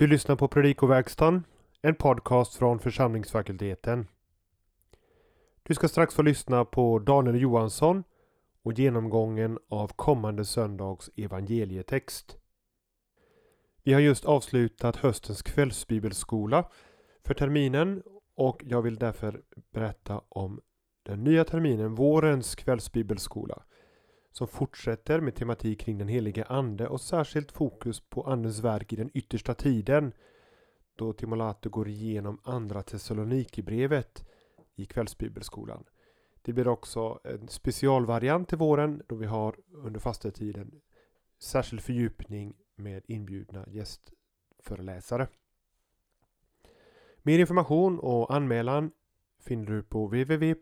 Du lyssnar på Predikoverkstan, en podcast från församlingsfakulteten. Du ska strax få lyssna på Daniel Johansson och genomgången av kommande söndags evangelietext. Vi har just avslutat höstens kvällsbibelskola för terminen och jag vill därför berätta om den nya terminen, vårens kvällsbibelskola som fortsätter med tematik kring den helige Ande och särskilt fokus på Andens verk i den yttersta tiden då Timolato går igenom andra Thessalonikerbrevet i kvällsbibelskolan. Det blir också en specialvariant till våren då vi har under fastetiden särskild fördjupning med inbjudna gästföreläsare. Mer information och anmälan finner du på www.ffg.se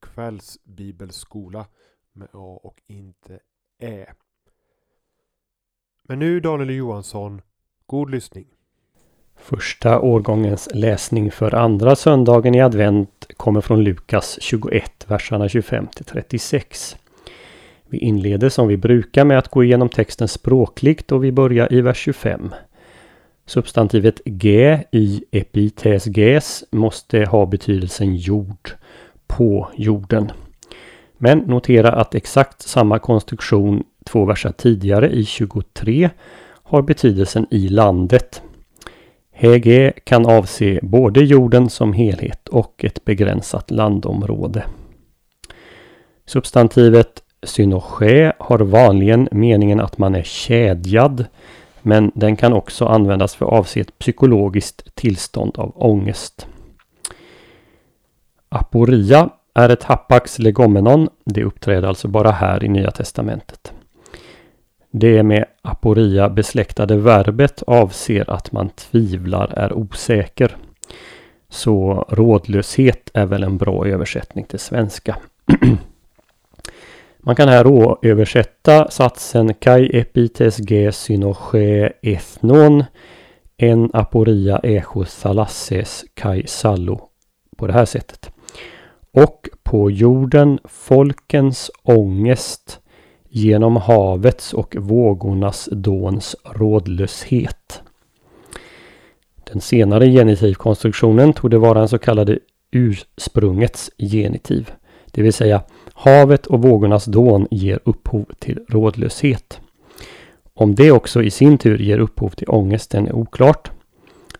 kvällsbibelskola med A och inte Ä. Men nu Daniel Johansson, god lyssning. Första årgångens läsning för andra söndagen i advent kommer från Lukas 21, verserna 25 till 36. Vi inleder som vi brukar med att gå igenom texten språkligt och vi börjar i vers 25. Substantivet g i epites ges måste ha betydelsen jord på jorden. Men notera att exakt samma konstruktion två verser tidigare i 23 har betydelsen i landet. Hege kan avse både jorden som helhet och ett begränsat landområde. Substantivet synoche har vanligen meningen att man är kedjad men den kan också användas för att avse ett psykologiskt tillstånd av ångest. Aporia är ett hapax legomenon. Det uppträder alltså bara här i Nya Testamentet. Det med aporia besläktade verbet avser att man tvivlar, är osäker. Så rådlöshet är väl en bra översättning till svenska. man kan här översätta satsen Kai epites ge synoche ethnon en aporia echo salasses kai sallo på det här sättet och på jorden folkens ångest genom havets och vågornas dåns rådlöshet. Den senare genitivkonstruktionen tog det vara en så kallad ursprungets genitiv. Det vill säga havet och vågornas dån ger upphov till rådlöshet. Om det också i sin tur ger upphov till ångesten är oklart.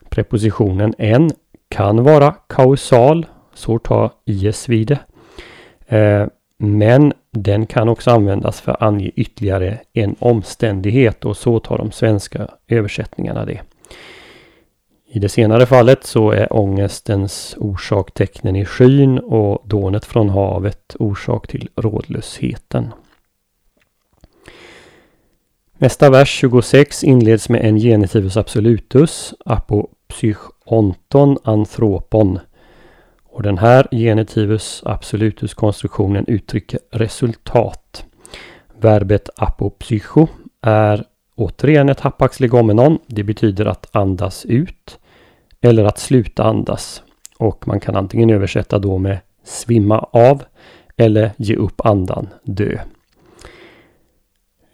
Prepositionen en kan vara kausal så tar IS vid det. Eh, men den kan också användas för att ange ytterligare en omständighet och så tar de svenska översättningarna det. I det senare fallet så är ångestens orsak tecknen i skyn och dånet från havet orsak till rådlösheten. Nästa vers 26 inleds med en genitivus absolutus, apopsychonton anthropon. Och den här genitivus absolutus konstruktionen uttrycker resultat. Verbet apopsycho är återigen ett hapax legomenon. Det betyder att andas ut eller att sluta andas. Och man kan antingen översätta då med svimma av eller ge upp andan, dö.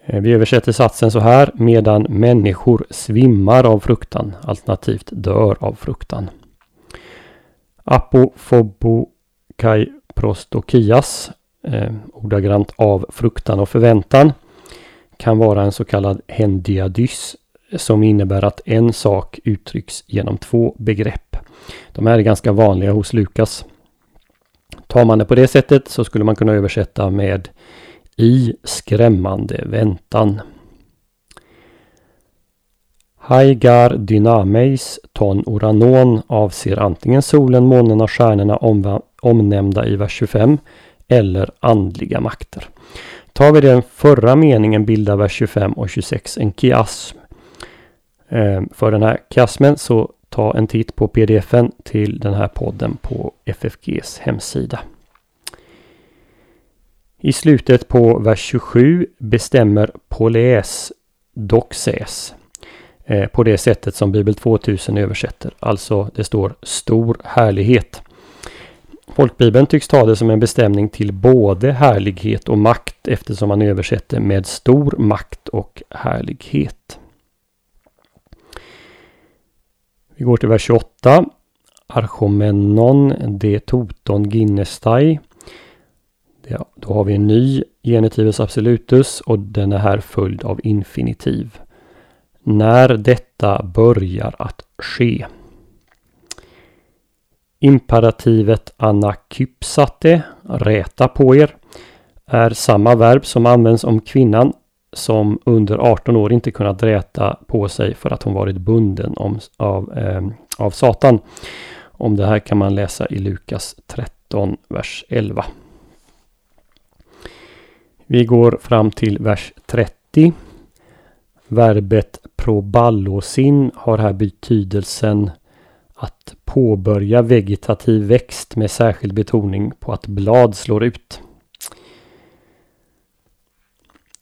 Eh, vi översätter satsen så här. Medan människor svimmar av fruktan alternativt dör av fruktan. Apofobokai prostokias, eh, ordagrant av fruktan och förväntan, kan vara en så kallad hendiadys som innebär att en sak uttrycks genom två begrepp. De här är ganska vanliga hos Lukas. Tar man det på det sättet så skulle man kunna översätta med i skrämmande väntan. Haigar dynameis ton oranon avser antingen solen, månen och stjärnorna omnämnda i vers 25 eller andliga makter. Tar vi den förra meningen bildar vers 25 och 26 en kiasm. Eh, för den här kiasmen så ta en titt på pdfen till den här podden på FFGs hemsida. I slutet på vers 27 bestämmer poles doxes Eh, på det sättet som Bibel 2000 översätter. Alltså det står stor härlighet. Folkbibeln tycks ta det som en bestämning till både härlighet och makt eftersom man översätter med stor makt och härlighet. Vi går till vers 28. Archomenon de toton ginnestai. Då har vi en ny genitivus absolutus och den är här följd av infinitiv. När detta börjar att ske. Imperativet anakypsate, räta på er, är samma verb som används om kvinnan som under 18 år inte kunnat räta på sig för att hon varit bunden om, av, eh, av Satan. Om det här kan man läsa i Lukas 13, vers 11. Vi går fram till vers 30. Verbet proballosin har här betydelsen att påbörja vegetativ växt med särskild betoning på att blad slår ut.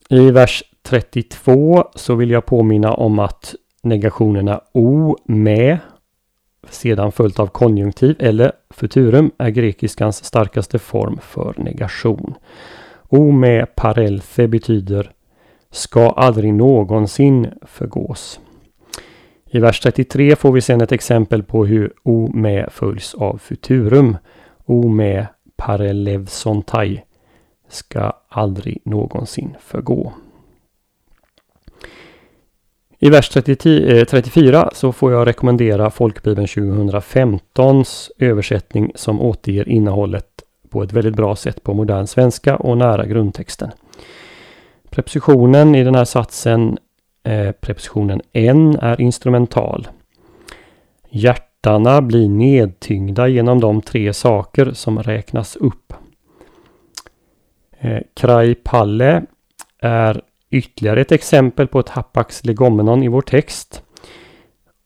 I vers 32 så vill jag påminna om att negationerna o, med, sedan följt av konjunktiv eller futurum är grekiskans starkaste form för negation. O med parelfe betyder ska aldrig någonsin förgås. I vers 33 får vi sedan ett exempel på hur o med följs av futurum. O med parelevsontai ska aldrig någonsin förgå. I vers 30, 34 eh, så får jag rekommendera Folkbibeln 2015s översättning som återger innehållet på ett väldigt bra sätt på modern svenska och nära grundtexten. Prepositionen i den här satsen, eh, prepositionen en, är instrumental. Hjärtarna blir nedtyngda genom de tre saker som räknas upp. Eh, Krai palle är ytterligare ett exempel på ett hapax legomenon i vår text.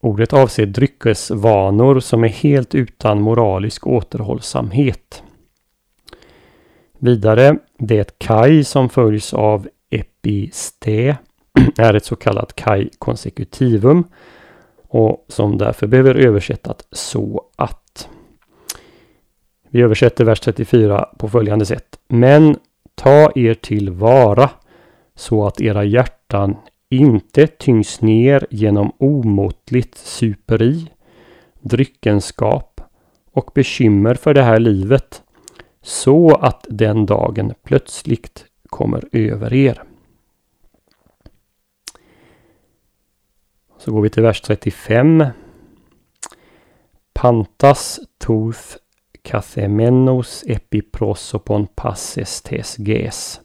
Ordet avser dryckesvanor som är helt utan moralisk återhållsamhet. Vidare, det kaj som följs av episte är ett så kallat kaj consecutivum och som därför behöver översättas så att. Vi översätter vers 34 på följande sätt. Men ta er tillvara. så att era hjärtan inte tyngs ner genom omåttligt superi, dryckenskap och bekymmer för det här livet så att den dagen plötsligt kommer över er. Så går vi till vers 35. Pantas toth kathemenos epiprosopon passes tes ges.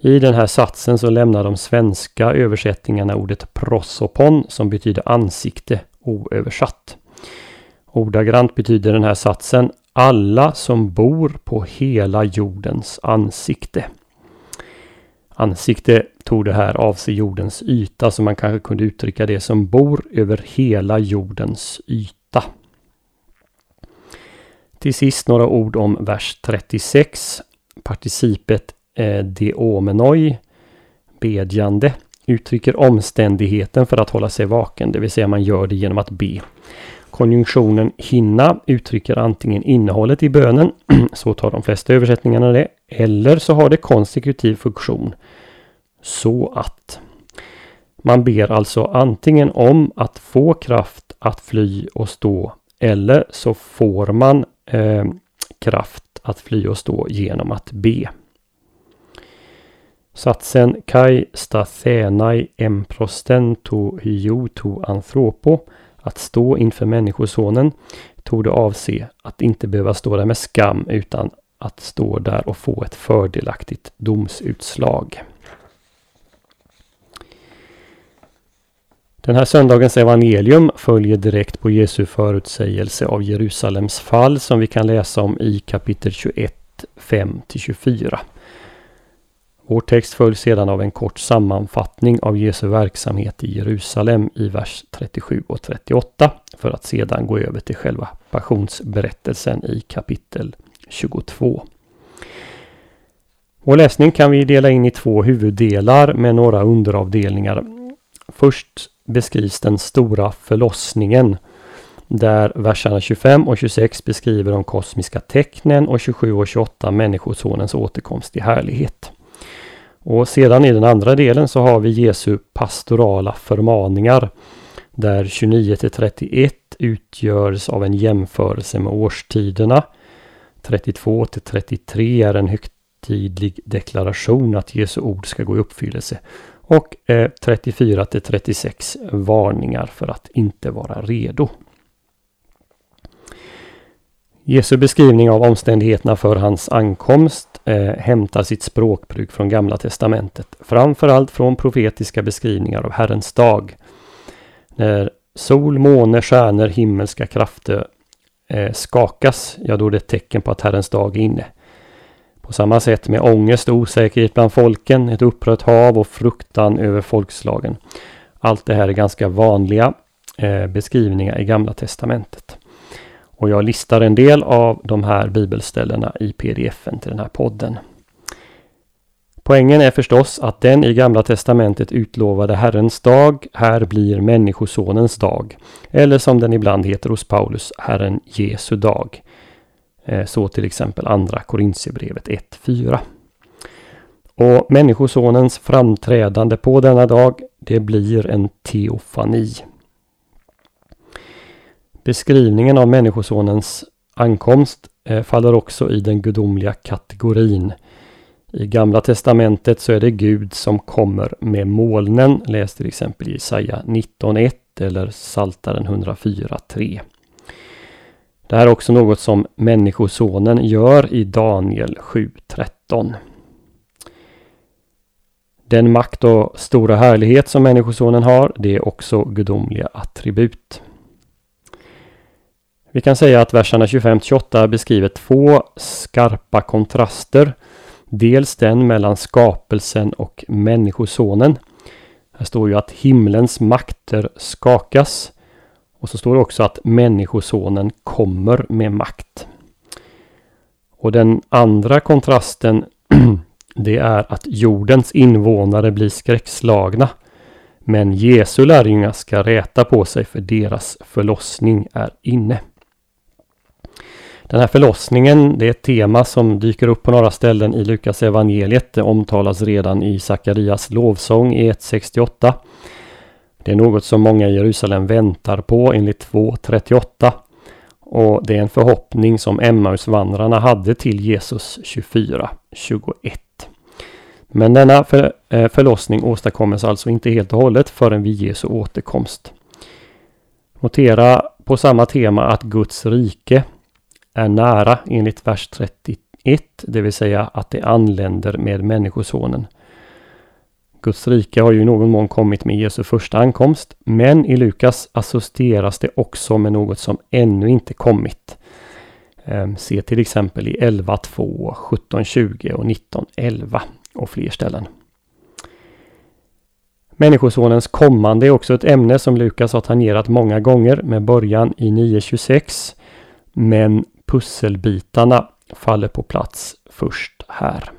I den här satsen så lämnar de svenska översättningarna ordet prosopon som betyder ansikte oöversatt. Ordagrant betyder den här satsen alla som bor på hela jordens ansikte. Ansikte tog det här avse jordens yta så man kanske kunde uttrycka det som bor över hela jordens yta. Till sist några ord om vers 36. Participet eh, deomenoi, bedjande, uttrycker omständigheten för att hålla sig vaken, det vill säga man gör det genom att be. Konjunktionen hinna uttrycker antingen innehållet i bönen, så tar de flesta översättningarna det, eller så har det konsekutiv funktion. Så att. Man ber alltså antingen om att få kraft att fly och stå eller så får man eh, kraft att fly och stå genom att be. Satsen Kai stathenai emprostento hyoto anthropo att stå inför Människosonen torde avse att inte behöva stå där med skam utan att stå där och få ett fördelaktigt domsutslag. Den här söndagens evangelium följer direkt på Jesu förutsägelse av Jerusalems fall som vi kan läsa om i kapitel 21, 5-24. Vår text följs sedan av en kort sammanfattning av Jesu verksamhet i Jerusalem i vers 37 och 38 för att sedan gå över till själva passionsberättelsen i kapitel 22. Vår läsning kan vi dela in i två huvuddelar med några underavdelningar. Först beskrivs den stora förlossningen Där verserna 25 och 26 beskriver de kosmiska tecknen och 27 och 28 Människosonens återkomst i härlighet. Och sedan i den andra delen så har vi Jesu pastorala förmaningar. Där 29 till 31 utgörs av en jämförelse med årstiderna. 32 till 33 är en högtidlig deklaration att Jesu ord ska gå i uppfyllelse. Och eh, 34 till 36 varningar för att inte vara redo. Jesu beskrivning av omständigheterna för hans ankomst eh, hämtar sitt språkbruk från Gamla Testamentet. Framförallt från profetiska beskrivningar av Herrens dag. När sol, måne, stjärnor, himmelska krafter eh, skakas, ja då är det ett tecken på att Herrens dag är inne. På samma sätt med ångest och osäkerhet bland folken, ett upprört hav och fruktan över folkslagen. Allt det här är ganska vanliga eh, beskrivningar i Gamla Testamentet. Och jag listar en del av de här bibelställena i pdfen till den här podden. Poängen är förstås att den i Gamla Testamentet utlovade Herrens dag här blir Människosonens dag. Eller som den ibland heter hos Paulus, Herren Jesu dag. Eh, så till exempel andra Korintierbrevet 1.4. Och Människosonens framträdande på denna dag, det blir en teofani. Beskrivningen av Människosonens ankomst eh, faller också i den gudomliga kategorin. I Gamla Testamentet så är det Gud som kommer med molnen. Läs till exempel Jesaja 19.1 eller Saltaren 104.3. Det här är också något som Människosonen gör i Daniel 7.13. Den makt och stora härlighet som Människosonen har, det är också gudomliga attribut. Vi kan säga att verserna 25-28 beskriver två skarpa kontraster. Dels den mellan skapelsen och Människosonen. Här står ju att himlens makter skakas. Och så står det också att Människosonen kommer med makt. Och den andra kontrasten det är att jordens invånare blir skräckslagna. Men Jesu lärjungar ska räta på sig för deras förlossning är inne. Den här förlossningen, det är ett tema som dyker upp på några ställen i Lukas evangeliet. Det omtalas redan i Sakarias lovsång i 1.68. Det är något som många i Jerusalem väntar på enligt 2.38. Och det är en förhoppning som Emmausvandrarna hade till Jesus 24.21. Men denna för, eh, förlossning åstadkommes alltså inte helt och hållet förrän vid Jesu återkomst. Notera på samma tema att Guds rike är nära enligt vers 31, det vill säga att det anländer med Människosonen. Guds rike har ju i någon mån kommit med Jesu första ankomst, men i Lukas associeras det också med något som ännu inte kommit. Ehm, se till exempel i 11.2, 17.20 och 19.11 och fler ställen. Människosonens kommande är också ett ämne som Lukas har tangerat många gånger med början i 9.26. Men pusselbitarna faller på plats först här.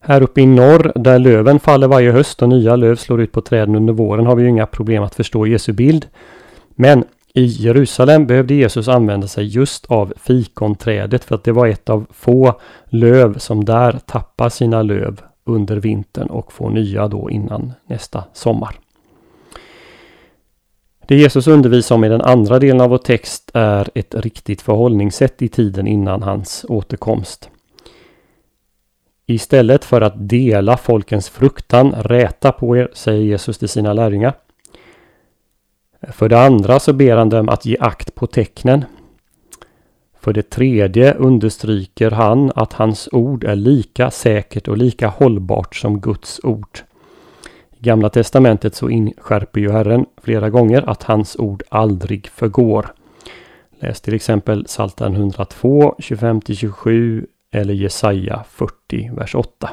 Här uppe i norr där löven faller varje höst och nya löv slår ut på träden under våren har vi ju inga problem att förstå Jesu bild. Men i Jerusalem behövde Jesus använda sig just av fikonträdet för att det var ett av få löv som där tappar sina löv under vintern och får nya då innan nästa sommar. Det Jesus undervisar om i den andra delen av vår text är ett riktigt förhållningssätt i tiden innan hans återkomst. Istället för att dela folkens fruktan, räta på er, säger Jesus till sina lärjungar. För det andra så ber han dem att ge akt på tecknen. För det tredje understryker han att hans ord är lika säkert och lika hållbart som Guds ord. Gamla testamentet så inskärper ju Herren flera gånger att hans ord aldrig förgår. Läs till exempel Psaltaren 102, 25-27 eller Jesaja 40, vers 8.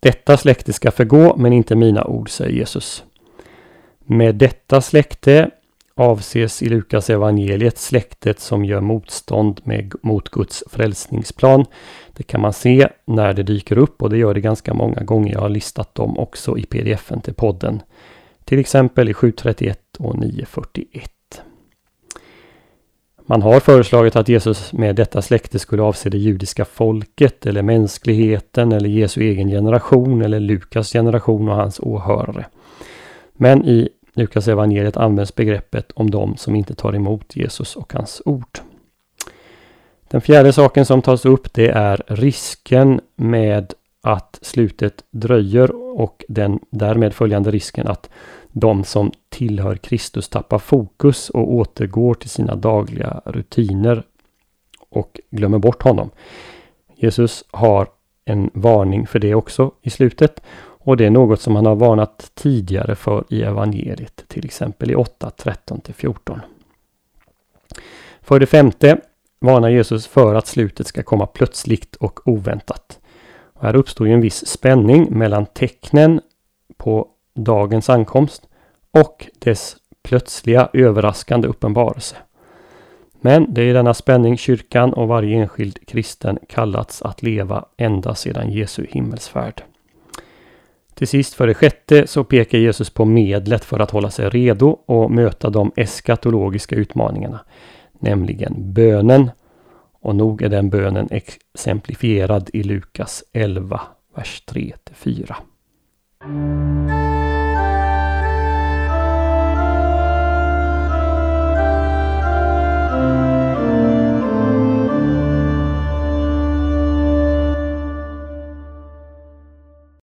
Detta släkte ska förgå, men inte mina ord, säger Jesus. Med detta släkte avses i Lukas evangeliet släktet som gör motstånd med, mot Guds frälsningsplan. Det kan man se när det dyker upp och det gör det ganska många gånger. Jag har listat dem också i pdfen till podden Till exempel i 731 och 941. Man har föreslagit att Jesus med detta släkte skulle avse det judiska folket eller mänskligheten eller Jesu egen generation eller Lukas generation och hans åhörare. Men i Lukas evangeliet används begreppet om de som inte tar emot Jesus och hans ord. Den fjärde saken som tas upp det är risken med att slutet dröjer och den därmed följande risken att de som tillhör Kristus tappar fokus och återgår till sina dagliga rutiner och glömmer bort honom. Jesus har en varning för det också i slutet och det är något som han har varnat tidigare för i evangeliet, till exempel i 8, 13-14. För det femte varnar Jesus för att slutet ska komma plötsligt och oväntat. Och här uppstår ju en viss spänning mellan tecknen på dagens ankomst och dess plötsliga överraskande uppenbarelse. Men det är i denna spänning kyrkan och varje enskild kristen kallats att leva ända sedan Jesu himmelsfärd. Till sist för det sjätte så pekar Jesus på medlet för att hålla sig redo och möta de eskatologiska utmaningarna, nämligen bönen. Och nog är den bönen exemplifierad i Lukas 11, vers 3-4.